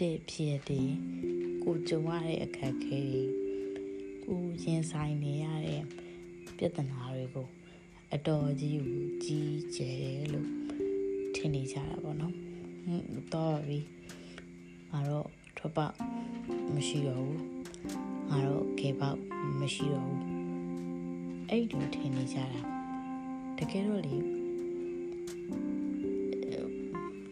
တဲ့ဖြစ်တဲ့ကိုကြုံရတဲ့အခက်အခဲတွေကိုရင်ဆိုင်နေရတဲ့ပြဿနာတွေကိုအတော်ကြီးကိုကြီးကျယ်တယ်လို့ထင်နေကြတာပေါ့နော်ဟွန်းတော့ပြီငါတော့ထွက်ပေါက်မရှိတော့ဘူးငါတော့ကေပေါက်မရှိတော့ဘူးအဲ့လိုထင်နေကြတာတကယ်တော့လေ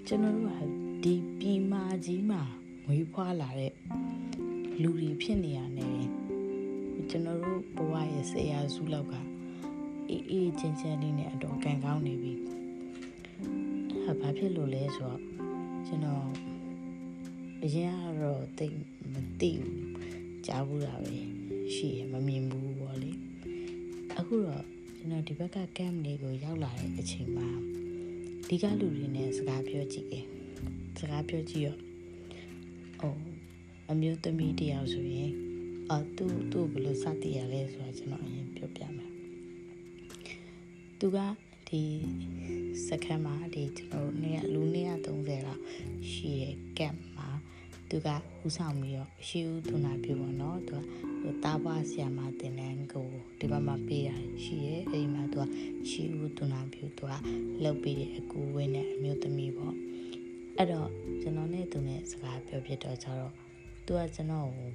ကျွန်တော်တို့က ဒီပြည်မာကြီးမှာမွေးဖွားလာတဲ့လူတွေဖြစ်နေရတယ်ကျွန်တော်တို့ဘဝရဲ့ဆရာစုလောက်ကအေးအေးချင်းချင်းလေးနဲ့အတော်ကန်ကောင်းနေပြီဟာဘာဖြစ်လို့လဲဆိုတော့ကျွန်တော်အရင်ကတော့တိတ်မသိဘူးကြားဘူးတာပဲရှိရမမြင်ဘူးပေါ့လေအခုတော့ကျွန်တော်ဒီဘက်က camp လေးကိုရောက်လာတဲ့အချိန်မှာဒီကလူတွေနဲ့စကားပြောကြည့်တယ် စကားပြောကြည့်ရောအော်အမျိုးသမီးတယောက်ဆိုရင်အာသူ့သူ့ဘယ်လိုစတည်ရလဲဆိုတော့ကျွန်တော်အရင်ပြောပြမယ်သူကဒီစခန်းမှာဒီကျွန်တော်တို့နေလူ130လောက်ရှိရဲ့ camp မှာသူကဦးဆောင်ပြီးတော့ရှိဦးသူနာပြုပေါ့နော်သူကတားပွားဆရာမတင်တန်းကိုဒီဘက်မှာပေးတာရှိရဲ့အဲဒီမှာသူကရှိဦးသူနာပြုသူကလှုပ်ပြီးတဲ့အကူဝင်းနဲ့အမျိုးသမီးပေါ့ အဲ့တော့ကျွန်တော်နဲ့သူနဲ့စကားပြောပြတော့ကြတော့သူကကျွန်တော်ကို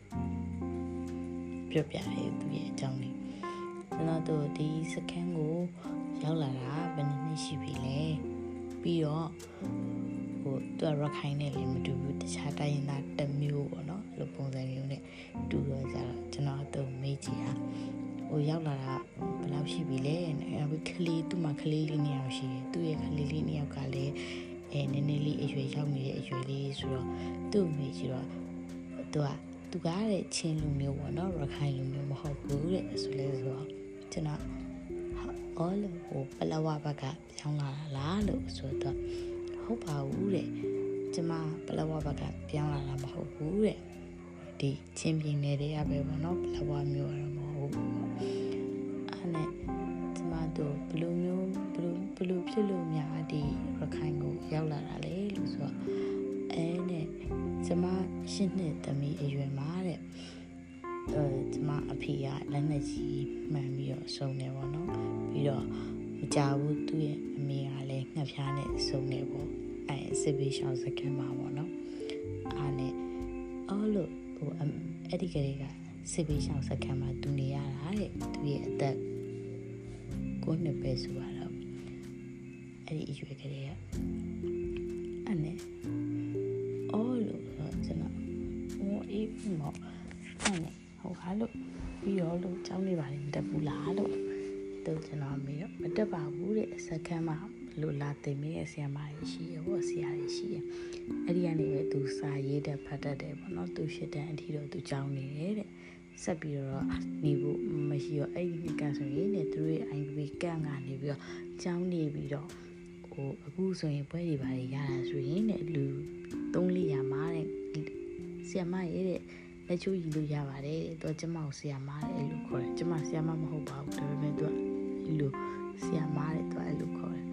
ပြောပြတယ်သူရဲ့အကြောင်းလေးကျွန်တော်တို့ဒီစခန်းကိုရောက်လာတာဘယ်နှစ်နှစ်ရှိပြီလဲပြီးတော့ဟိုသူကရခိုင်နဲ့လည်းမတူဘူးတခြားတိုင်းသားတစ်မျိုးပေါ့နော်အဲ့လိုပုံစံမျိုးနဲ့တူတော့ကြတော့ကျွန်တော်အတော့မေးကြည့်တာဟိုရောက်လာတာဘယ်လောက်ရှိပြီလဲအဲ့ကလေးသူ့မှာကလေးလေးနှစ်ယောက်ရှိတယ်သူ့ရဲ့ကလေးလေးနှစ်ယောက်ကလည်း အဲနည်းနည်းလေးအရွယ်ရောက်နေတဲ့အရွယ်လေးဆိုတော့သူ့မေးကြည့်တော့သူကသူကတဲ့ချင်းလူမျိုးပေါ့နော်ရခိုင်လူမျိုးမဟုတ်ဘူးတဲ့ဆိုလဲဆိုတော့ကျွန်တော်အော်လို့ဟိုပလဝဘက်ကပြောင်းလာတာလားလို့ဆိုတော့ဟုတ်ပါဘူးတဲ့ကျမပလဝဘက်ကပြောင်းလာတာမဟုတ်ဘူးတဲ့ဒီချင်းပြင်းနေတဲ့ရပဲပေါ့နော်ပလဝမျိုးကတော့မဟုတ်ဘူး ဖြစ်လို့များဒီရခိုင်ကိုရောက်လာတာလေလို့ဆိုတော့အဲနဲ့ကျမရှင်းနှစ်သမီးအရွယ်မှာတဲ့အဲကျမအဖေကလက်နဲ့ကြီးမှန်ပြီးတော့ဆုံးနေပေါ့နော်ပြီးတော့မကြဘူးသူ့ရဲ့အမေကလည်းငှက်ဖျားနဲ့ဆုံးနေပေါ့အဲစစ်ဘေးရှောင်စကန်မှာပေါ့နော်အားနဲ့အော်လို့ဟိုအဲ့ဒီကလေးကစစ်ဘေးရှောင်စကန်မှာတူနေရတာတဲ့သူရဲ့အသက်ကိုနှစ်ပဲဆိုတော့ အဲ့ဒီအရွယ်ကလေးကအဲ့နဲ့အော်လို့ကျွန်တော်ဟိုအေးမောအဲ့နဲ့ဟိုဟာလို့ပြီးရောလို့ចောင်းနေပါလေမတက်ဘူးလားလို့သူကျွန်တော်မေးတော့မတက်ပါဘူးတဲ့စက္ကန့်မှာလို့လာတင်မိတဲ့ဆရာမကြီးရှိရပေါ့ဆရာကြီးရှိရအဲ့ဒီကနေပဲသူစာရေးတဲ့ဖတ်တတ်တယ်ပေါ့နော်သူရှစ်တန်းအထိတော့သူကြောင်းနေတယ်တဲ့ဆက်ပြီးတော့နေဖို့မရှိတော့အဲ့ဒီနှစ်ကန်ဆိုရင်ねသူတို့ရဲ့ IB ကန်ကနေပြီးတော့ကြောင်းနေပြီးတော့ ဟိုအခုဆိုရင်ပွဲတွေပါရတာဆိုရင်ねလူ300မှာတဲ့ဆရာမရဲ့တဲ့လက်ချိုးယူလို့ရပါတယ်သူကကျမကိုဆရာမတဲ့အဲ့လိုခေါ်တယ်ကျမဆရာမမဟုတ်ပါဘူးဒါပေမဲ့သူကဒီလိုဆရာမတဲ့သူကအဲ့လိုခေါ်တယ်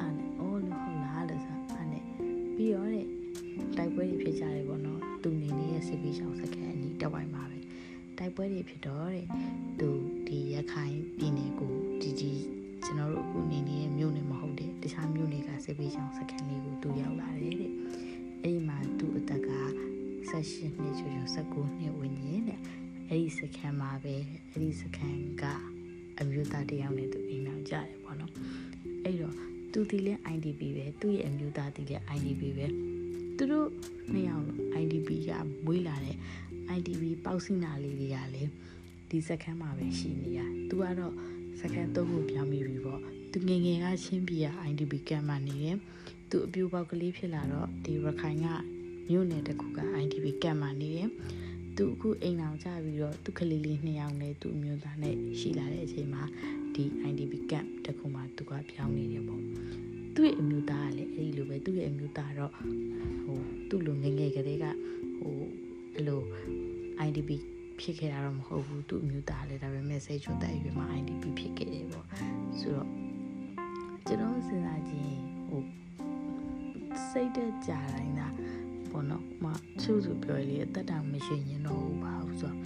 အဲ့နဲ့အော်လို့ဟုတ်လားလို့ဆိုအဲ့နဲ့ပြီးတော့တဲ့တိုက်ပွဲတွေဖြစ်ကြတယ်ပေါ့နော်သူနေနေတဲ့စစ်ပေးဆောင်စကန်အနီးတဝိုင်းမှာပဲတိုက်ပွဲတွေဖြစ်တော့တဲ့သူဒီရခိုင် နယ်ကစစ်ပေးဆောင်စကန်လေးကိုသူရောက်လာတယ်တဲ့အဲ့ဒီမှာသူအသက်က18နှစ်ကျော်ကျော်19နှစ်ဝန်းကျင်တဲ့အဲ့ဒီစခန်းမှာပဲအဲ့ဒီစခန်းကအမျိုးသားတယောက်နဲ့သူအိမ်အောင်ကြတယ်ပေါ့နော်အဲ့တော့သူဒီလဲ IDP ပဲသူ့ရဲ့အမျိုးသားဒီလဲ IDP ပဲသူတို့နှစ်ယောက် IDP ကမွေးလာတဲ့ IDP ပေါက်စိနာလေးတွေကလည်းဒီစခန်းမှာပဲရှိနေရသူကတော့စခန်းသုံးခုပြောင်းပြီးပြီပေါ့ သူငငယ်ကချင်းပြည်က IDP ကမ်းမှာနေတယ်သူအပြူပေါက်ကလေးဖြစ်လာတော့ဒီရခိုင်ကမြို့နယ်တစ်ခုက IDP ကမ်းမှာနေတယ်သူအခုအိမ်အောင်ကြပြီးတော့သူကလေးလေးနှစ်ယောက်နဲ့သူအမျိုးသားနဲ့ရှိလာတဲ့အချိန်မှာဒီ IDP camp တခုမှသူကပြောင်းနေတယ်ပေါ့သူ့ရဲ့အမျိုးသားကလည်းအဲ့ဒီလိုပဲသူ့ရဲ့အမျိုးသားတော့ဟိုသူ့လိုငယ်ငယ်ကလေးကဟိုအဲ့လို IDP ဖြစ်ခဲ့တာတော့မဟုတ်ဘူးသူ့အမျိုးသားလည်းဒါပေမဲ့စိတ်ချွတ်တဲ့အရွယ်မှာ IDP ဖြစ်ခဲ့တယ်ပေါ့ဆိုတော့ ကျွန်တော်စဉ်းစားကြည့်ဟိုစိတ်တက်ကြတိုင်းသာဘပေါ့နော်မသူ့သူပြောလေအသက်တောင်မရှိရင်တော့ဘူးပါဘူးဆိုတော့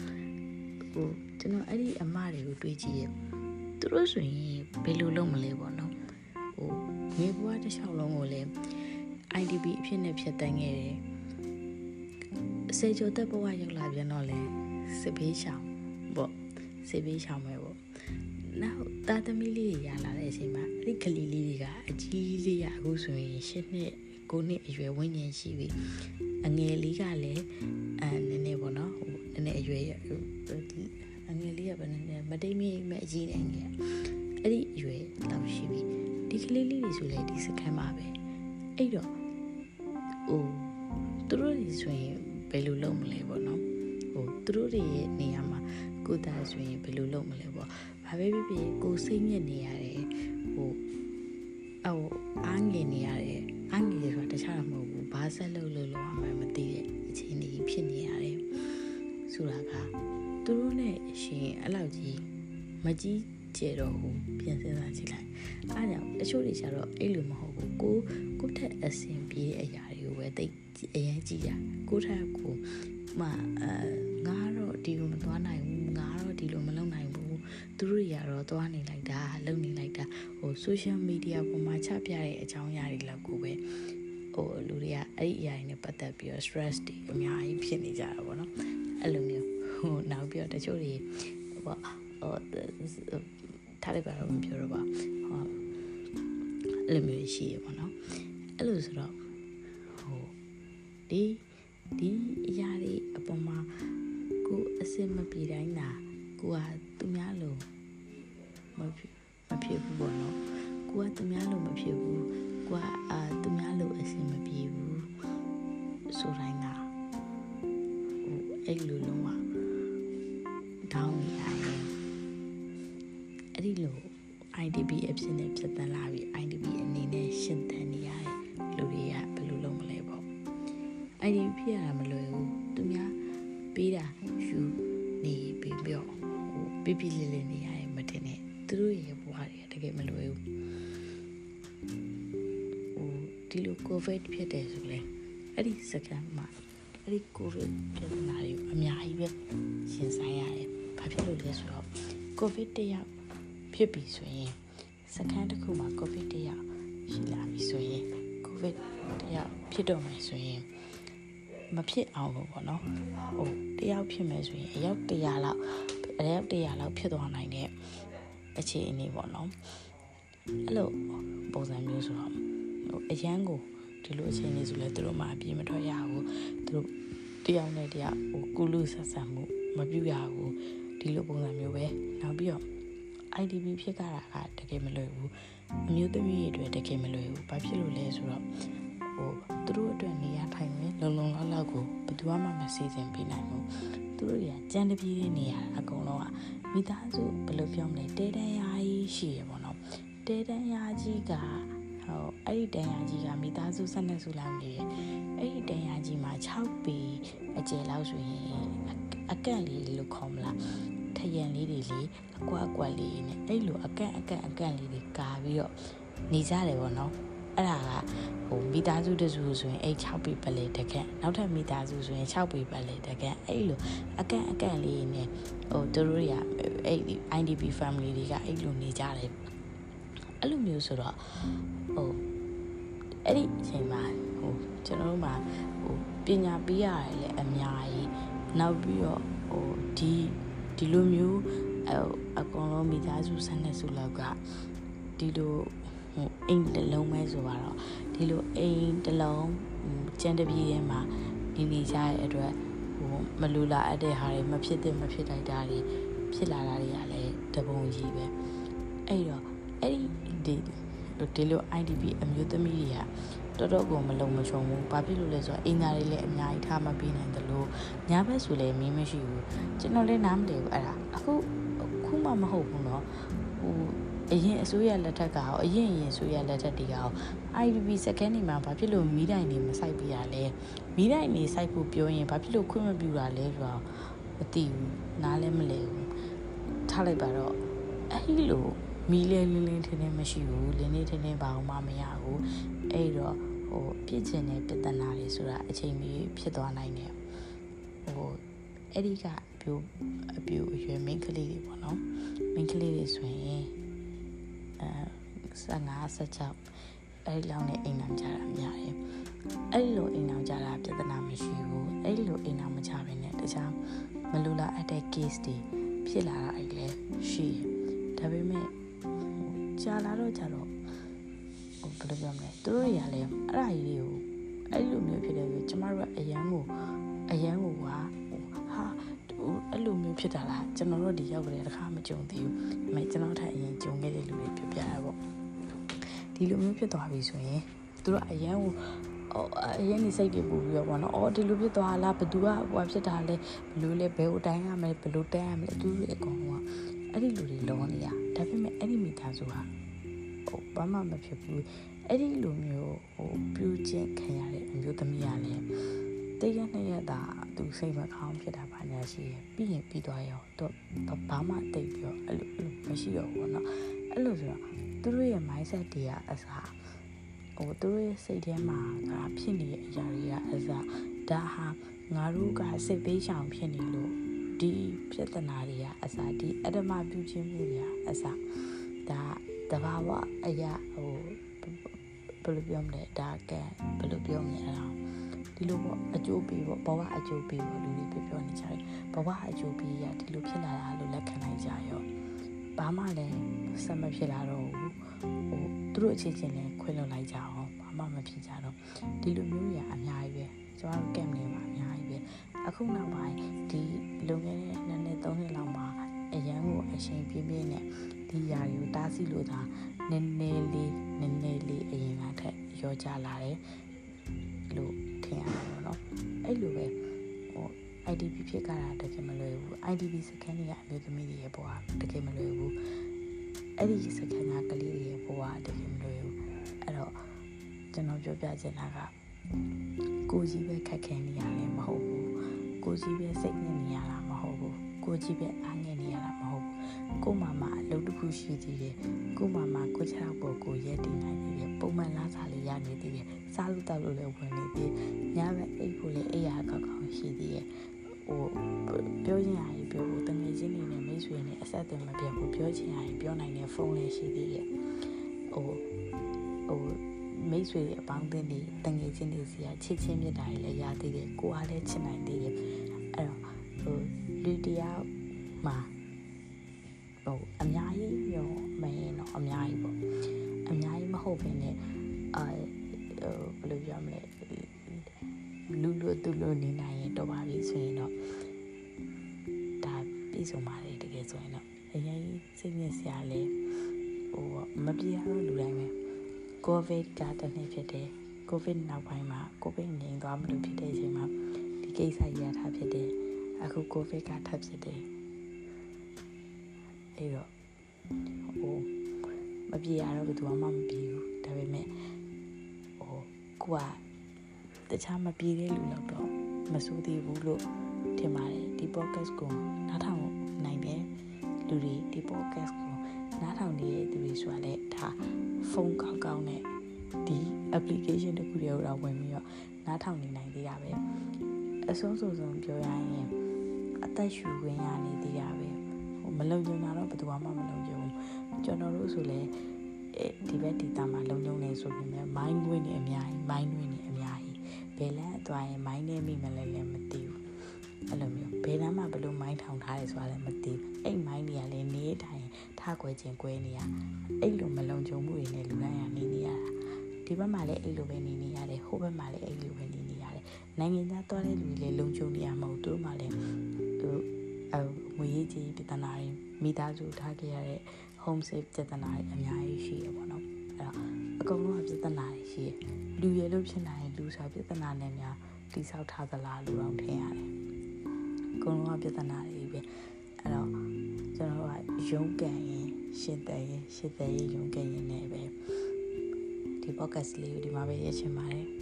ဟိုကျွန်တော်အဲ့ဒီအမတွေကိုတွေးကြည့်ရသူတို့ဆိုရင်ဘယ်လိုလုပ်မလဲပေါ့နော်ဟိုမြေဘွားတစ်လျှောက်လုံးကိုလည်း IDP အဖြစ်နဲ့ဖြတ်တန်းခဲ့တယ်အစေကျော်သက်ဘဝရောက်လာပြန်တော့လဲစစ်ဘေးရှောင်ပေါ့စစ်ဘေးရှောင်ပဲပေါ့နောက်တာသမီလေးတွေရလာတဲ့အချိန်မှာ အဲ့ဒီကလေးလေးတွေကအကြီးလေးရအခုဆိုရင်၈နှစ်9နှစ်အရွယ်ဝန်းကျင်ရှိပြီအငယ်လေးကလည်းအဲနည်းနည်းပေါ့နော်ဟိုနည်းနည်းအရွယ်အငယ်လေးကဘယ်နည်းနည်းမတိမ်မိမဲ့အကြီးနေငယ်အဲ့ဒီအရွယ်လောက်ရှိပြီဒီကလေးလေးတွေဆိုလေဒီစကန်မှာပဲအဲ့တော့ဟိုသူတို့တွေဆိုရင်ဘယ်လိုလုပ်မလဲပေါ့နော်ဟိုသူတို့တွေရဲ့နေရာမှာကိုသားဆိုရင်ဘယ်လိုလုပ်မလဲပေါ့ဘာပဲဖြစ်ဖြစ်ကိုစိတ်ညစ်နေရတယ် ဟိုအော်အားငယ်နေရတယ်အားငယ်ဆိုတာတခြားမဟုတ်ဘူးဘာဆက်လုပ်လို့လောမှမသိတဲ့အခြေအနေဖြစ်နေရတယ်ဆိုတာကသူတို့နဲ့ရှင်အဲ့လောက်ကြီးမကြီးကျတော့ဘူးပြင်စဉ်းစားကြည့်လိုက်အားကြောင့်တချို့တွေကျတော့အဲ့လိုမဟုတ်ဘူးကိုကိုထက်အဆင်ပြေတဲ့အရာတွေကိုပဲသိအရင်ကြည့်ရကိုထက်ကိုမှအဲငါတော့ဒီလိုမသွားနိုင်ဘူးငါတော့ဒီလိုမလုပ်နိုင်ဘူး သူတို့တွေကတော့သွားနေလိုက်တာလုပ်နေလိုက်တာဟို social media ပေါ်မှာချပြတဲ့အကြောင်းအရာတွေလောက်ကိုပဲဟိုလူတွေကအဲ့ဒီအရာတွေနဲ့ပတ်သက်ပြီးတော့ stress တွေအများကြီးဖြစ်နေကြတာပေါ့နော်အဲ့လိုမျိုးဟိုနောက်ပြီးတော့တချို့တွေဟိုဟိုထားလိုက်ပါတော့မပြောတော့ပါဟောအဲ့လိုမျိုးရှိရပေါ့နော်အဲ့လိုဆိုတော့ဟိုဒီဒီအရာတွေအပေါ်မှာကိုအစင်မပြေတိုင်းတာကိုက သူများလို့မဖြစ်မဖြစ်ဘူးပေါ့နော်ကိုကသူများလို့မဖြစ်ဘူးကိုကအာသူများလို့အစင်မပြေဘူးဆိုတိုင်းတာဟိုအဲ့လိုလုံးဝတောင်းနေရတယ်အဲ့ဒီလို IDP အဖြစ်နဲ့ဖြစ်တန်းလာပြီး IDP အနေနဲ့ရှင်းတန်းနေရတယ်လူတွေကဘယ်လိုလုပ်မလဲပေါ့ IDP ဖြစ်ရတာမလွယ်ဘူးသူများပေးတာယူနေပြီးပြောဟို ပြပြလေးလေးနေရတယ်မတင်နဲ့သူတို့ရဲ့ဘဝတွေကတကယ်မလွယ်ဘူးဟိုဒီလို covid ဖြစ်တယ်ဆိုလဲအဲ့ဒီစကန်မှာအဲ့ဒီ covid ပြဿနာတွေအများကြီးပဲရှင်ဆိုင်ရတယ်ဘာဖြစ်လို့လဲဆိုတော့ covid တယောက်ဖြစ်ပြီဆိုရင်စကန်တစ်ခုမှာ covid တယောက်ရှိလာပြီဆိုရင် covid တယောက်ဖြစ်တော့မယ်ဆိုရင်မဖြစ်အောင်လို့ပေါ့နော်ဟိုတယောက်ဖြစ်မယ်ဆိုရင်အယောက်100လောက် အယောက်100လောက်ဖြစ်သွားနိုင်တဲ့အခြေအနေပေါ့နော်အဲ့လိုပုံစံမျိုးဆိုတော့ဟိုအရန်ကိုဒီလိုအခြေအနေဆိုလဲသူတို့မှအပြေမထွက်ရဘူးသူတို့တယောက်နဲ့တယောက်ဟိုကုလူဆက်ဆံမှုမပြုရဘူးဒီလိုပုံစံမျိုးပဲနောက်ပြီးတော့ IDP ဖြစ်ကြတာကတကယ်မလွယ်ဘူးအမျိုးသမီးတွေအတွက်တကယ်မလွယ်ဘူးဘာဖြစ်လို့လဲဆိုတော့ဟို သူတို့အတွက်နေရာထိုင်မယ်လုံလုံလောက်လောက်ကိုဘယ်သူမှမစီစဉ်ပေးနိုင်ဘူးသူတို့တွေကကြံတပြေးနေရအကုန်လုံးကမိသားစုဘယ်လိုပြောမလဲတဲတန်းရာကြီးရှိရပေါ့နော်တဲတန်းရာကြီးကဟိုအဲ့ဒီတန်ရာကြီးကမိသားစုဆက်နှစ်စုလောက်နေတယ်အဲ့ဒီတန်ရာကြီးမှာ6ပေအကျယ်လောက်ဆိုရင်အကန့်လေးလို့ခေါ်မလားထရန်လေးတွေလေအကွက်အကွက်လေးနဲ့အဲ့လိုအကန့်အကန့်အကန့်လေးတွေကာပြီးတော့နေကြတယ်ပေါ့နော် အဲ့ဒါကဟိုမိသားစုတစုဆိုရင်အဲ့6ပေပလဲတကက်နောက်ထပ်မိသားစုဆိုရင်6ပေပလဲတကက်အဲ့လိုအကန့်အကန့်လေးနဲ့ဟိုတို့တွေကအဲ့ IDP family တွေကအဲ့လိုနေကြတယ်အဲ့လိုမျိုးဆိုတော့ဟိုအဲ့ဒီအချိန်မှာဟိုကျွန်တော်တို့မှာဟိုပညာပေးရတယ်လေအများကြီးနောက်ပြီးတော့ဟိုဒီဒီလိုမျိုးအကောင်လုံးမိသားစုဆန်းတဲ့စုလောက်ကဒီလိုဟို အိမ်တစ်လုံးပဲဆိုတော့ဒီလိုအိမ်တစ်လုံးကျန်တပြေးထဲမှာနေနေကြတဲ့အတွက်ဟိုမလူလာအပ်တဲ့ဟာတွေမဖြစ်တဲ့မဖြစ်လိုက်တာတွေဖြစ်လာတာတွေကလည်းတပုံကြီးပဲအဲ့တော့အဲ့ဒီဒီဒီလို IDP အမျိုးသမီးတွေကတော်တော်ကိုမလုံမချုံဘူး။ဘာဖြစ်လို့လဲဆိုတော့အင်သားတွေလည်းအများကြီးထားမပေးနိုင်တယ်လို့ညဘက်ဆိုလည်းမင်းမရှိဘူး။ကျွန်တော်လည်းနားမလည်ဘူးအဲ့ဒါ။အခုခုမှမဟုတ်ဘူးเนาะ။ဟို အရင်အစိုးရလက်ထက်ကရောအရင်အရင်အစိုးရလက်ထက်တွေကရော IDP စကန်နေမှာဘာဖြစ်လို့မီးတိုင်နေမစိုက်ပြရလဲ။မီးတိုင်နေစိုက်ဖို့ပြောရင်ဘာဖြစ်လို့ခွင့်မပြုတာလဲဆိုတော့မသိဘူး။နားလည်းမလည်ဘူး။ထားလိုက်ပါတော့အဲ့လိုမီးလဲလင်းလင်းထင်းထင်းမရှိဘူးလင်းလေးထင်းထင်းဘာမှမရဘူးအဲ့တော့ဟဟိုပြစ်ချင်တဲ့ပြဿနာတွေဆိုတာအချိန်မီဖြစ်သွားနိုင်တယ်ဟိုအဲ့ဒီကအပြူအပြူအရွယ်မိန်းကလေးတွေပေါ့နော်မိန်းကလေးတွေဆိုရင် အဲ15 16အဲ့ဒီလောက်နဲ့အိမ်အောင်ကြတာများတယ်အဲ့ဒီလိုအိမ်အောင်ကြတာပြဿနာမရှိဘူးအဲ့ဒီလိုအိမ်အောင်မကြဘဲနဲ့တခြားမလူလာအပ်တဲ့ case တွေဖြစ်လာတာအဲ့လည်းရှိတယ်ဒါပေမဲ့ကြာလာတော့ကြတော့ဟိုဘယ်လိုပြောမလဲသူတို့တွေကလည်းအဲ့ဒါကြီးတွေကိုအဲ့လိုမျိုးဖြစ်တယ်ဆိုကျမတို့ကအရန်ကိုအရန်ကိုကဟာ အဲ့လိုမျိုးဖြစ်တာလားကျွန်တော်တို့ဒီရောက်ကြတဲ့တခါမကြုံသေးဘူးဒါပေမဲ့ကျွန်တော်ထပ်အရင်ကြုံခဲ့တဲ့လူတွေပြောပြရပါဒီလိုမျိုးဖြစ်သွားပြီဆိုရင်သူတို့အရန်ကိုအရင်နေစိတ်တွေပူပြီးတော့ပေါ့နော်။အော်ဒီလိုဖြစ်သွားလားဘသူကဟိုဖြစ်တာလဲဘလို့လဲဘယ်ကိုတိုင်းရမလဲဘလို့တန်းရမလဲသူတွေအကုန်လုံးကအဲ့ဒီလူတွေလောနေရဒါပေမဲ့အဲ့ဒီမိသားစုဟာဟိုဘာမှမဖြစ်ဘူးအဲ့ဒီလူမျိုးဟိုပြူချင်းခံရတဲ့အမျိုးသမီးကလည်းတရက်နှစ်ရက်တာ သူစိတ်မကောင်းဖြစ်တာပါညာရှိရပြီးရင်ပြီးသွားရောတော့ဘာမှတိတ်ပြီးတော့အဲ့လိုမရှိတော့ဘူးเนาะအဲ့လိုဆိုတော့သူတို့ရဲ့ mindset တွေကအစားဟိုသူတို့ရဲ့စိတ်ထဲမှာကဖြစ်နေတဲ့အရာတွေကအစားဒါဟာငါတို့ကစိတ်ပေးရှောင်ဖြစ်နေလို့ဒီပြဿနာတွေကအစားဒီအတ္တမပြုခြင်းမှုတွေကအစားဒါတဘာဝအရာဟိုဘယ်လိုပြောမလဲဒါကဘယ်လိုပြောမလဲအဲ့ဒါ ဒီလိုပေါ့အကျိုးပေးပေါ့ဘဝအကျိုးပေးပေါ့လူတွေပြောပြောနေကြတယ်ဘဝအကျိုးပေးရဒီလိုဖြစ်လာတာလို့လက်ခံနိုင်ကြရောဘာမှလည်းဆက်မဖြစ်လာတော့ဘူးဟိုသူတို့အခြေချင်းလည်းခွင့်လွှတ်လိုက်ကြအောင်ဘာမှမဖြစ်ကြတော့ဒီလိုမျိုးတွေအများကြီးပဲကျွန်တော်ကမ်နေမှာအများကြီးပဲအခုနောက်ပိုင်းဒီလုံခဲ့တဲ့နှစ်နှစ်သုံးနှစ်လောက်မှာအရန်ကိုအရှင်ပြင်းပြင်းနဲ့ဒီຢာတွေကိုတားဆီးလို့သာနည်းနည်းလေးနည်းနည်းလေးအရင်ကထက်ရောကြလာတယ်လို့ ထင်ရတယ်ပေါ့နော်အဲ့လိုပဲဟို IDP ဖြစ်ကြတာတကယ်မလွယ်ဘူး IDP စကန်တွေကအမျိုးသမီးတွေရဲ့ဘဝတကယ်မလွယ်ဘူးအဲ့ဒီစကန်ကကလေးတွေရဲ့ဘဝတကယ်မလွယ်ဘူးအဲ့တော့ကျွန်တော်ပြောပြချင်တာကကိုကြီးပဲခက်ခဲနေရတယ်မဟုတ်ဘူးကိုကြီးပဲစိတ်ညစ်နေရတာမဟုတ်ဘူးကိုကြီးပဲအားငယ်နေရတာမဟုတ်ဘူးကိုမမအ လုပ်တစ်ခုရှိသေးတယ်ကိုမမကိုချောက်ပေါ်ကိုရက်တည်နိုင်သေးတယ်ပုံမှန်လားစားလေးရနေသေးတယ်စားလို့တောက်လို့လည်းဝင်နေသေးညဘက်အိပ်ဖို့လည်းအိပ်ရကောက်ကောက်ရှိသေးတယ်ဟိုပြောချင်ရရင်ပြောဖို့တငယ်ချင်းတွေနဲ့မိတ်ဆွေနဲ့အဆက်အသွယ်မပြတ်ဘူးပြောချင်ရရင်ပြောနိုင်တဲ့ဖုန်းလည်းရှိသေးတယ်ဟိုဟိုမိတ်ဆွေတွေအပေါင်းအသင်းတွေတငယ်ချင်းတွေစီကချစ်ချင်းမြတ်တာတွေလည်းရသေးတယ်ကိုအားလည်းချစ်နိုင်သေးတယ်အဲ့တော့ဟိုလူတရားမှာ ဟိုအများကြီးရောမရင်တော့အများကြီးပေါ့အများကြီးမဟုတ်ဘဲနဲ့အာဟိုဘယ်လိုပြောမလဲလူလူသူလူနေနိုင်ရင်တော့ပါပြီဆိုရင်တော့ဒါပြည့်စုံပါတယ်တကယ်ဆိုရင်တော့အရင်စိတ်ညစ်စရာလဲဟိုမပြေရတော့လူတိုင်းပဲကိုဗစ်ကတနေ့ဖြစ်တယ်ကိုဗစ်နောက်ပိုင်းမှာကိုဗစ်ငြိမ်သွားမလို့ဖြစ်တဲ့အချိန်မှာဒီကိစ္စရထားဖြစ်တယ်အခုကိုဗစ်ကထပ်ဖြစ်တယ် အဲ့တော့ဟိုမပြေရတော့ဘယ်သူမှမပြေဘူးဒါပေမဲ့ဟိုကိုကတခြားမပြေတဲ့လူတော့တော့မစိုးသေးဘူးလို့ထင်ပါတယ်ဒီ podcast ကိုနားထောင်နိုင်တဲ့လူတွေဒီ podcast ကိုနားထောင်နေတဲ့သူတွေဆိုတာလည်းဒါဖုန်းကောင်းကောင်းနဲ့ဒီ application တခုတည်းကိုတော့ဝင်ပြီးတော့နားထောင်နေနိုင်သေးတာပဲအဆုံးစုံဆုံးပြောရရင်အသက်ရှူခွင့်ရနေသေးတာပဲဟို မလုံခြုံတာတော့ဘယ်သူမှမလုံခြုံဘူးကျွန်တော်တို့ဆိုလည်းဒီဘက်ဒီတာမှာလုံခြုံနေဆိုပြီးမြဲ mind ဝင်နေအများကြီး mind ဝင်နေအများကြီးဘယ်လမ်းအသွားရင် mind နဲ့မိမလဲလည်းမသိဘူးအဲ့လိုမျိုးဘယ်လမ်းမှာဘလို့ mind ထောင်ထားတယ်ဆိုတာလည်းမသိဘူးအဲ့ mind တွေကလည်းနေတိုင်းထားခွဲခြင်းကွဲနေရအဲ့လိုမလုံခြုံမှုတွေနဲ့လူတိုင်းကနေနေရတာဒီဘက်မှာလည်းအဲ့လိုပဲနေနေရတယ်ဟိုဘက်မှာလည်းအဲ့လိုပဲနေနေရတယ်နိုင်ငံသားသွားတဲ့လူတွေလည်းလုံခြုံနေရမဟုတ်သူတို့မှလည်းဟိုအ ငွေရေးကြီးပြဿနာတွေမိသားစုထားခဲ့ရတဲ့ home safe ပြဿနာတွေအများကြီးရှိရပေါ့နော်အဲ့တော့အကုန်လုံးကပြဿနာတွေရှိရလူရလို့ဖြစ်နိုင်လူဆိုပြဿနာနဲ့များတိဆောက်ထားသလားလို့တော့ထင်ရတယ်အကုန်လုံးကပြဿနာတွေပဲအဲ့တော့ကျွန်တော်ကရုန်းကန်ရင်ရှင်းတယ်ရင်ရှင်းတယ်ရင်ရုန်းကန်ရင်လည်းပဲဒီ podcast လေးကိုဒီမှာပဲရချင်ပါတယ်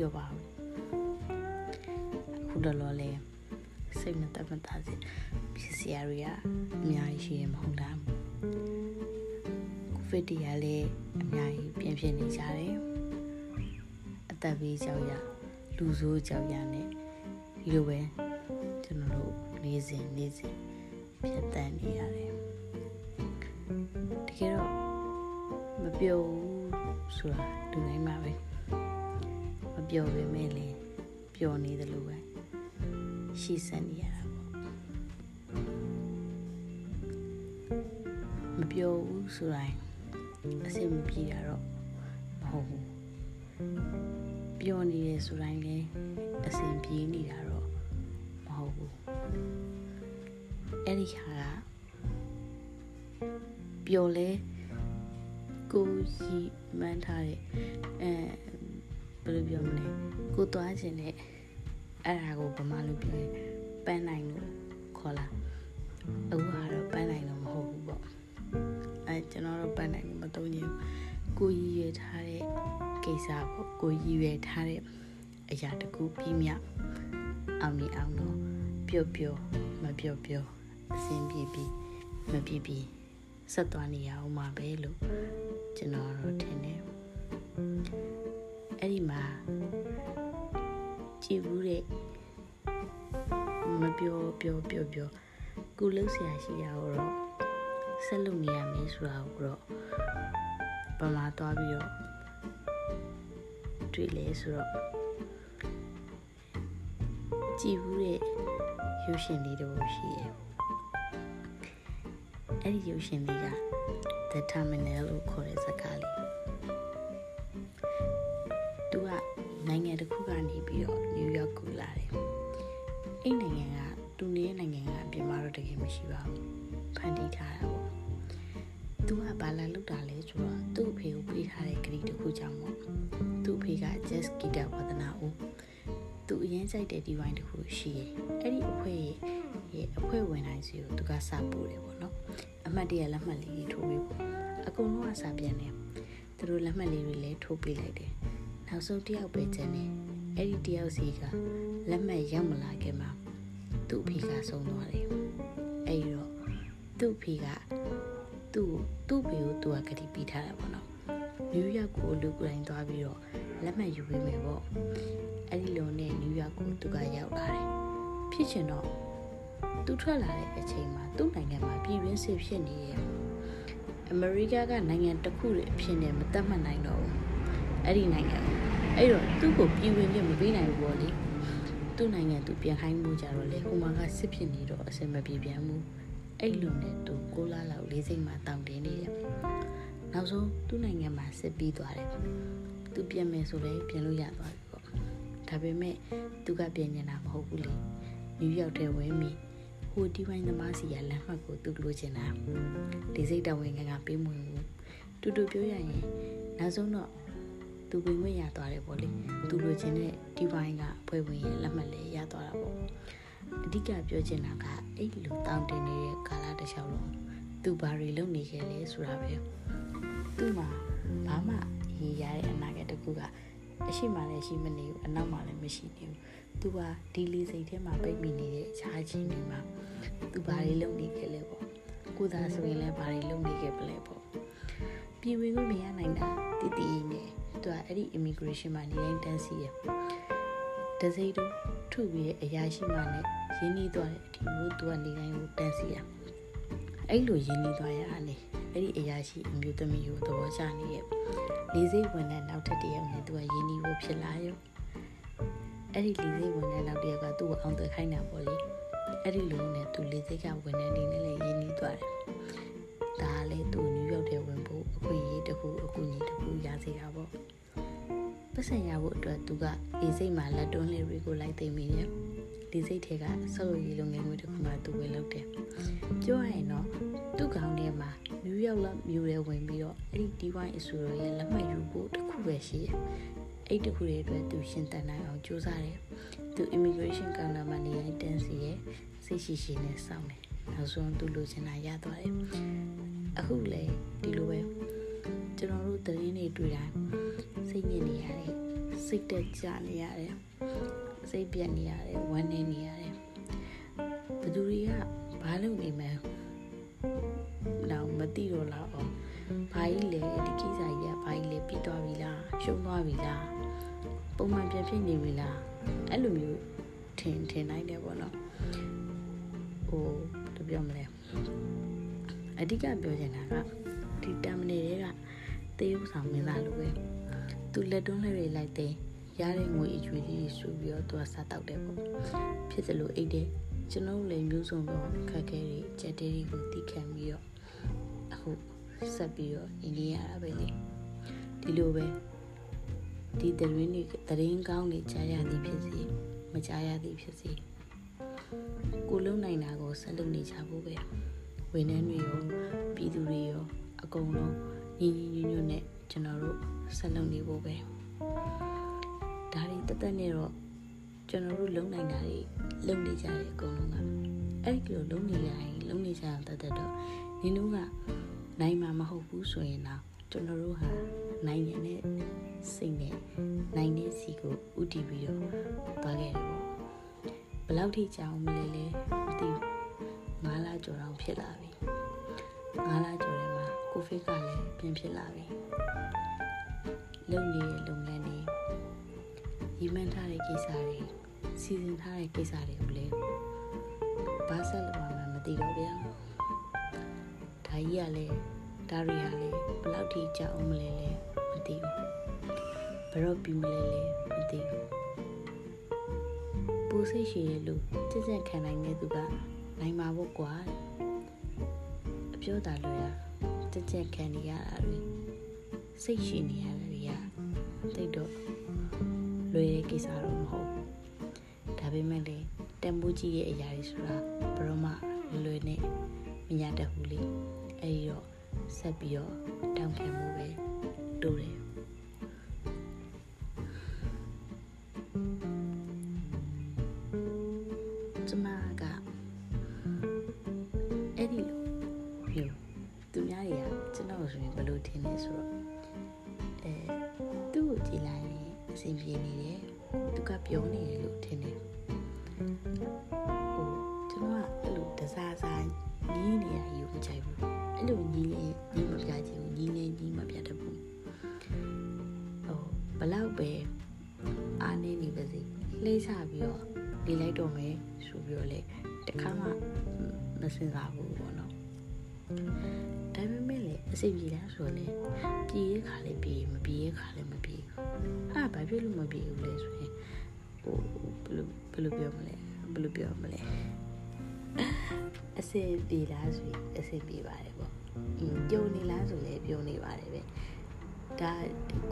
တော့ပါဘူးအခုတော့လောလဲစိတ်မသက်မသာစေဖြစ်စရာတွေကအများကြီးရှိရမဟုတ်လားကိုဗစ်တရားလည်းအများကြီးပြင်ဖြစ်နေကြတယ်အသက်ဘေးကြောက်ရလူဆိုးကြောက်ရနဲ့ဒီလိုပဲကျွန်တော်တို့နေစဉ်နေစဉ်ဖြတ်တန်းနေရတယ်တကယ်တော့မပြောဘူးဆိုတာလူတိုင်းမှာပဲမ ပြောပေမဲ့လည်းပျော်နေတယ်လို့ပဲရှိစက်နေရတာပေါ့မပြောဘူးဆိုတိုင်းအဆင်မပြေတာတော့မဟုတ်ဘူးပြောနေတယ်ဆိုတိုင်းလည်းအဆင်ပြေနေတာတော့မဟုတ်ဘူးအဲ့ဒီခါကပျော်လဲကိုကြီးမှန်းထားတဲ့ သွားခြင်းနဲ့အဲ့ဒါကိုဗမာလိုပြောရင်ပန်းနိုင်လို့ခေါ်လာအခုကတော့ပန်းနိုင်တော့မဟုတ်ဘူးပေါ့အဲကျွန်တော်တို့ပန်းနိုင်မသုံးချင်ကိုရည်ရွယ်ထားတဲ့ကိစ္စပေါ့ကိုရည်ရွယ်ထားတဲ့အရာတခုပြီးမြအောင်နေအောင်တော့ပျော့ပျော့မပျော့ပျော့အဆင်ပြေပြီးမပြေပြီးဆက်သွားနေရအောင်ပါပဲလို့ကျွန်တော်တို့ထင်တယ်အဲ့ဒီမှာ ကြည်ဘူးတဲ့မပြောပြောပြောပြောကုလှုပ်ဆရာရှိတာကိုတော့ဆက်လုပ်နေရမယ်ဆိုတာကိုတော့ပမာသွားပြီးတော့တွေ့လဲဆိုတော့ကြည်ဘူးတဲ့ရုပ်ရှင်လေးတော့ရှိရဲ့အဲ့ဒီရုပ်ရှင်လေးက The Terminal လို့ခေါ်တဲ့ဇာတ်ကားလေး နိုင်ငံတစ်ခုကနေပြီးတော့နယူးယောက်ကိုလာတယ်အဲ့နိုင်ငံကသူနေတဲ့နိုင်ငံကအပြင်မှာတော့တကယ်မရှိပါဘူးဖန်တီးထားတာပေါ့သူကဘာလာလုပ်တာလဲဆိုတော့သူ့အဖေကိုပေးထားတဲ့ဂရီတစ်ခုကြောင့်ပေါ့သူ့အဖေက jazz guitar ဝဒနာဦးသူအရင်ကြိုက်တဲ့ဒီဝိုင်းတစ်ခုရှိရဲ့အဲ့ဒီအဖွဲ့ရဲ့အဖွဲ့ဝင်တိုင်းစီကိုသူကစပို့တယ်ပေါ့နော်အမှတ်တရလက်မှတ်လေးတွေထိုးပေးပေါ့အကုန်လုံးကစာပြန်တယ်သူတို့လက်မှတ်လေးတွေလည်းထိုးပေးလိုက်တယ် နောက်ဆုံးတယောက်ပဲကျန်တယ်အဲ့ဒီတယောက်စီကလက်မှတ်ရောက်မလာခင်မှာသူ့အဖေကဆုံးသွားတယ်အဲ့တော့သူ့အဖေကသူ့သူ့ဖေကိုသူကဂတိပေးထားတာပေါ့နော်နယူးယောက်ကိုလူကိုယ်တိုင်သွားပြီးတော့လက်မှတ်ယူပေးမယ်ပေါ့အဲ့ဒီလိုနဲ့နယူးယောက်ကိုသူကရောက်လာတယ်ဖြစ်ချင်တော့သူထွက်လာတဲ့အချိန်မှာသူ့နိုင်ငံမှာပြည်တွင်းစစ်ဖြစ်နေရဲ့အမေရိကကနိုင်ငံတစ်ခုရဲ့အဖြစ်နဲ့မတတ်မှတ်နိုင်တော့ဘူး အဲ့ဒီနိုင်ငံအဲ့တော့သူ့ကိုပြည်ဝင်ပြမပေးနိုင်ဘူးပေါ့လေသူ့နိုင်ငံသူပြန်ခိုင်းမှုကြတော့လေဟိုမှာကစစ်ဖြစ်နေတော့အဆင်မပြေပြန်ဘူးအဲ့လိုနဲ့သူကိုလာလောက်လေးစိတ်မှာတောင်းတင်းနေတယ်နောက်ဆုံးသူ့နိုင်ငံမှာစစ်ပြီးသွားတယ်သူပြန်မယ်ဆိုလည်းပြန်လို့ရသွားပြီပေါ့ဒါပေမဲ့သူကပြန်နေတာမဟုတ်ဘူးလေနယူးယောက်ထဲဝဲမိဟိုဒီဝိုင်းသမားစီရလမ်းမှတ်ကိုသူလိုချင်တာဒီစိတ်တော်ဝင်ကကပေးမဝင်ဘူးတူတူပြောရရင်နောက်ဆုံးတော့ သူဝင်ဝင်ရသွားတယ်ပေါ့လေသူလိုချင်တဲ့ဒီဝိုင်းကဖွဲ့ဝင်ရဲ့လက်မှတ်လေးရသွားတာပေါ့အဓိကပြောချင်တာကအဲ့လိုတောင်းတင်နေတဲ့ကာလတစ်လျှောက်လုံးသူဘာတွေလုပ်နေခဲ့လဲဆိုတာပဲသူ့မှာဘာမှရေးရတဲ့အနာဂတ်တစ်ခုကအရှိမှလည်းရှိမနေဘူးအနောက်မှလည်းမရှိနေဘူးသူကဒီလီစိတ်ထဲမှာပိတ်မိနေတဲ့အခြားချင်းတွေမှာသူဘာတွေလုပ်နေခဲ့လဲပေါ့ကိုသာဆိုရင်လည်းဘာတွေလုပ်နေခဲ့ပလဲပေါ့ပြည်ဝင်ခွင့်မရနိုင်တာတည်တည်နေ သူကအဲ့ဒီ immigration မှာနေတိုင်းတန်းစီရတစိမ့်တို့ထုပြီးတဲ့အရာရှိမှနဲ့ရင်းနှီးသွားတဲ့အဒီကိုသူကနေတိုင်းကိုတန်းစီရအဲ့လိုရင်းနှီးသွားရအနေအဲ့ဒီအရာရှိအမျိုးသမီးကိုသဘောကျနေရဲ့လေးစိတ်ဝင်တဲ့နောက်ထပ်တစ်ယောက်နဲ့သူကရင်းနှီးဖို့ဖြစ်လာရောအဲ့ဒီလေးစိတ်ဝင်တဲ့နောက်တစ်ယောက်ကသူ့ကိုအောင်သွဲခိုင်းတာပေါ့လေအဲ့ဒီလိုနဲ့သူလေးစိတ်ကဝင်တဲ့နေနဲ့လည်းရင်းနှီးသွားတယ်ဒါလည်းသူ စ်ခုရစေတာပေါ့ပတ်စံရဖို့အတွက်သူကလေးစိတ်မှာလက်တွန်းလေးတွေကိုလိုက်သိမ့်မိတယ်လေးစိတ်ထဲကဆောက်လုပ်ရေးလုပ်ငန်းတွေတစ်ခုမှသူဝင်လုပ်တယ်ပြောရရင်တော့သူ့ကောင်းထဲမှာနယူးယောက်လောက်မြို့ထဲဝင်ပြီးတော့အဲ့ဒီဒီဝိုင်းအဆူရောရဲ့လက်မှတ်ယူဖို့တစ်ခုပဲရှိတယ်အဲ့တခုတွေအတွက်သူရှင်းတန်နိုင်အောင်ကြိုးစားတယ်သူ immigration counter မှာနေရင်တန်းစီရဲ့စိတ်ရှိရှိနဲ့စောင့်တယ်နောက်ဆုံးသူလိုချင်တာရသွားတယ်အခုလေဒီလိုပဲ ကျွန်တော်တို့သတင်းတွေတွေ့တိုင်းစိတ်ညစ်နေရတယ်စိတ်တက်ကြနေရတယ်စိတ်ပြတ်နေရတယ်ဝမ်းနေနေရတယ်ဘယ်သူတွေကဘာလုပ်နေမှန်းတော့မသိတော့လောက်အောင်ဘာကြီးလဲဒီကိစ္စကြီးကဘာကြီးလဲပြီးသွားပြီလားရှုံးသွားပြီလားပုံမှန်ပြန်ဖြစ်နေပြီလားအဲ့လိုမျိုးထင်ထင်နိုင်တယ်ပေါ့နော်ဟိုတပြောမလဲအဓိကပြောချင်တာက ဒီတမ်မနေတွေကသေယုပ်ဆောင်မင်းသားလိုပဲသူလက်တွန်းလှည့်လိုက်တဲ့ရတဲ့ငွေအကျွေးကြီးဆူပြီးတော့သူကစားတောက်တယ်ပေါ့ဖြစ်တယ်လို့အိတ်တယ်ကျွန်တော်လည်းမျိုးစုံတော့ခက်ခဲတွေကြက်တဲတွေကိုတီးခံပြီးတော့အခုဆက်ပြီးတော့နေနေရတာပဲလေဒီလိုပဲဒီသတင်းတွေသတင်းကောင်းတွေကြားရသည်ဖြစ်စေမကြားရသည်ဖြစ်စေကိုလုံးနိုင်တာကိုဆက်လုပ်နေကြဖို့ပဲဝန်ထမ်းတွေရောပြည်သူတွေရော အကုန်လုံးညီညီညွတ်ညွတ်နဲ့ကျွန်တော်တို့ဆက်လုပ်နေဖို့ပဲဒါတွေတက်တက်နဲ့တော့ကျွန်တော်တို့လုံနိုင်တာတွေလုံနေကြတယ်အကုန်လုံးကအဲ့ဒီလိုလုံနေရရင်လုံနေကြအောင်တက်တက်တော့နင်တို့ကနိုင်မှာမဟုတ်ဘူးဆိုရင်တော့ကျွန်တော်တို့ဟာနိုင်ရတဲ့စိတ်နဲ့နိုင်တဲ့စီကိုဥတည်ပြီးတော့သွားခဲ့တယ်ပေါ့ဘယ်လောက်ထိကြာအောင်မလဲလဲမသိဘူးငါးလကျော်တော့ဖြစ်လာပြီငါးလကျော်ထဲမှာ ကိုဖိတ်ကလည်းပြင်ဖြစ်လာပြီလုံနေတဲ့လုပ်ငန်းတွေရီမန်းထားတဲ့ကိစ္စတွေစီစဉ်ထားတဲ့ကိစ္စတွေကိုလည်းဘာဆက်လုပ်ရမှန်းမသိတော့ဗျာဒါကြီးကလည်းဒါရီဟာလည်းဘယ်လောက်ထိကြာအောင်မလဲလဲမသိဘူးဘယ်တော့ပြီးမလဲလဲမသိဘူးပူစိတ်ရှိရဲ့လူစက်စက်ခံနိုင်တဲ့သူကနိုင်မှာပေါ့ကွာအပြောတာလွယ် တာစက်စက်ခံနေရတာတွေစိတ်ရှိနေရတာတွေကတိတ်တော့လွယ်တဲ့ကိစ္စတော့မဟုတ်ဘူးဒါပေမဲ့လေတန်ဖိုးကြီးရဲ့အရာတွေဆိုတာဘယ်တော့မှလွယ်နဲ့မရတတ်ဘူးလေအဲဒီတော့ဆက်ပြီးတော့တောင်းခံမှုပဲတိုးတယ် ညီးနေရယူမကြိုက်ဘူးအဲ့လိုညီးရင်ညီးမပြချင်ဘူးညီးနေညီးမပြတတ်ဘူးဟိုဘလောက်ပဲအားနေနေပါစေလှိမ့်ချပြီးတော့နေလိုက်တော့မယ်ဆိုပြီးတော့လေတခါမှမစင်စားဘူးပေါ့နော်ဒါပေမဲ့လေအစီပြေလားဆိုတော့လေပြေးခါလေးပြေးမပြေးခါလေးမပြေးအဲ့ဘာဖြစ်လို့မပြေးဘူးလဲဆိုရင်ဟိုဘယ်လိုဘယ်လိုပြောမလဲဘယ်လိုပြောမလဲ အစီပြေးလားဆိုရင်အစီပြေးပါတယ်ပေါ့ပြုံနေလားဆိုလည်းပြုံနေပါတယ်ပဲဒါ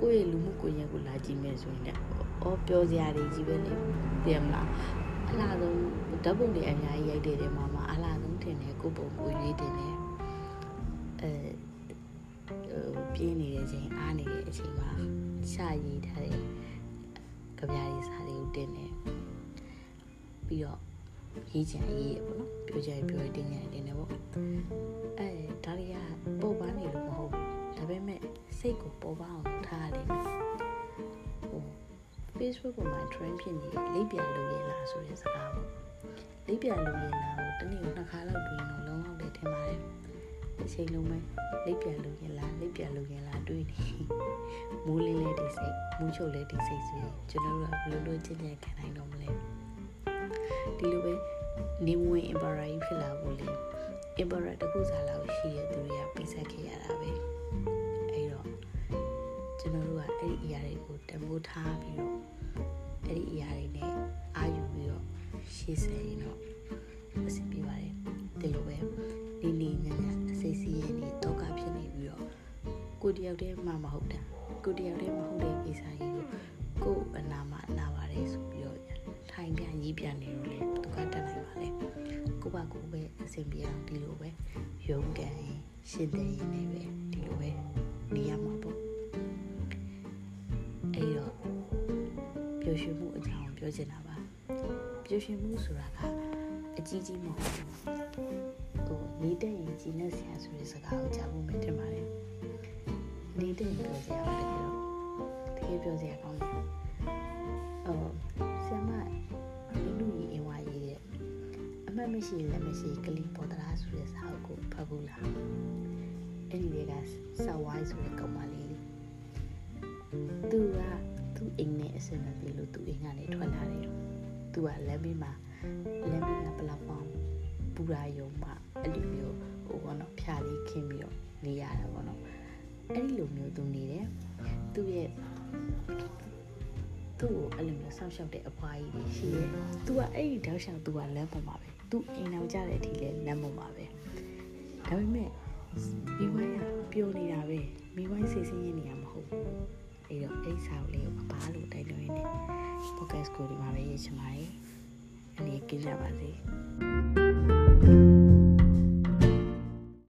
ကိုယ့်ရဲ့လူမှုကွန်ရက်ကိုလာကြည့်မယ်ဆိုရင်လည်းအော်ပြောစရာတွေကြီးပဲလေသိရမလားအလားဆုံးဓာတ်ပုံတွေအများကြီးရိုက်တဲ့တဲမှာမှာအလားဆုံးတင်တယ်ကိုပုံကိုရွေးတင်တယ်အဲဟိုပြင်းနေတဲ့အချိန်အားနေတဲ့အချိန်မှာရှာရည်ထားတဲ့ကြပြားရေးစာတွေကိုတင်တယ်ပြီးတော့ ရေးချင်ရေးရပေါ့နော်ပြောချင်ပြောရတင်ရတယ်တင်တယ်ပေါ့အဲဒါတွေကပေါ်ပါနေလို့မဟုတ်ဘူးဒါပေမဲ့စိတ်ကိုပေါ်ပါအောင်ထားရတယ်ဟို Facebook ပေါ်မှာ trend ဖြစ်နေလိပ်ပြန်လို့ရလားဆိုတဲ့စကားပေါ့လိပ်ပြန်လို့ရလားကိုတနေ့ကိုနှစ်ခါလောက်တွေ့ရင်တော့လုံးဝတယ်ထင်ပါတယ်အချိန်လုံးပဲလိပ်ပြန်လို့ရလားလိပ်ပြန်လို့ရလားတွေ့နေမိုးလေးလေးဒီစိတ်မူးချုပ်လေးဒီစိတ်ဆိုရင်ကျွန်တော်တို့ကဘယ်လိုလုပ်ချင်ချင်ခံနိုင်တော့မလဲ ဒီလိုပဲနေဝင် emperor ကြီးဖြစ်လာဖို့လေ emperor တခုစားလောက်ရှိတဲ့သူတွေကပြဆက်ခဲ့ရတာပဲအဲ့တော့ကျွန်တော်တို့ကအဲ့ဒီအရာတွေကိုတမိုးထားပြီးတော့အဲ့ဒီအရာတွေနဲ့အာယူပြီးတော့ရှေ့ဆက်ရင်တော့အဆင်ပြေပါတယ်ဒီလိုပဲနေနေညညအစိတ်စီးရင်နေတော့ကဖြစ်နေပြီးတော့ကိုတယောက်တည်းမှမဟုတ်တာကိုတယောက်တည်းမဟုတ်တဲ့ကိစ္စကြီးကိုကိုအနာမအနာပါတယ်ဆိုပြီးတော့ ထိုင်ပြန်ကြီးပြန်နေလို့လေဒုက္ခတက်နိုင်ပါလေကိုပါကိုပဲအဆင်ပြေအောင်ဒီလိုပဲရုန်းကန်ရင်ရှင်းတယ်ရင်လည်းပဲဒီလိုပဲနေရမှာပေါ့အဲ့တော့ပျော်ရွှင်မှုအကြောင်းပြောချင်တာပါပျော်ရွှင်မှုဆိုတာကအကြီးကြီးမဟုတ်ဘူးဟိုနေတဲ့ရင်ကြီးနဲ့ဆရာဆိုတဲ့စကားကိုကြားဖို့မတင်ပါနဲ့ဟနေတဲ့ပြောစရာပါတကယ်တော့တကယ်ပြောစရာကော မှတ်မရှိလက်မရှိကလီပေါ်တလားဆိုတဲ့စာအုပ်ကိုဖတ်ဘူးလားအဲ့ဒီတွေကစာဝိုင်းဆိုတဲ့ကောင်မလေးလေသူကသူ့အိမ်နဲ့အဆင်မပြေလို့သူ့အိမ်ကနေထွက်လာတယ်သူကလက်မေးမှာလက်မေးကပလက်ဖောင်းပူရာယုံမှအဲ့လိုမျိုးဟိုဘောနော်ဖြာလေးခင်းပြီးတော့နေရတာပေါ့နော်အဲ့ဒီလိုမျိုးသူနေတယ်သူ့ရဲ့သူ့ကိုအဲ့လိုမျိုးဆောက်ရှောက်တဲ့အဖွားကြီးတွေရှိတယ်။ तू ကအဲ့ဒီတောက်ရှောက် तू ကလမ်းပေါ်မှာပဲ။ तू အိမ်အောင်ကြတဲ့အထိလဲလမ်းပေါ်မှာပဲ။ဒါပေမဲ့မိဝိုင်းကပျော်နေတာပဲ။မိဝိုင်းစိတ်ဆင်းရဲနေတာမဟုတ်ဘူး။အဲ့တော့အဲ့ဆောက်လေးကိုအပါလို့တိုက်လို့ရင်းနဲ့ podcast ကိုဒီမှာပဲရေးချင်ပါတယ်။အနေကင်းကြပါစေ။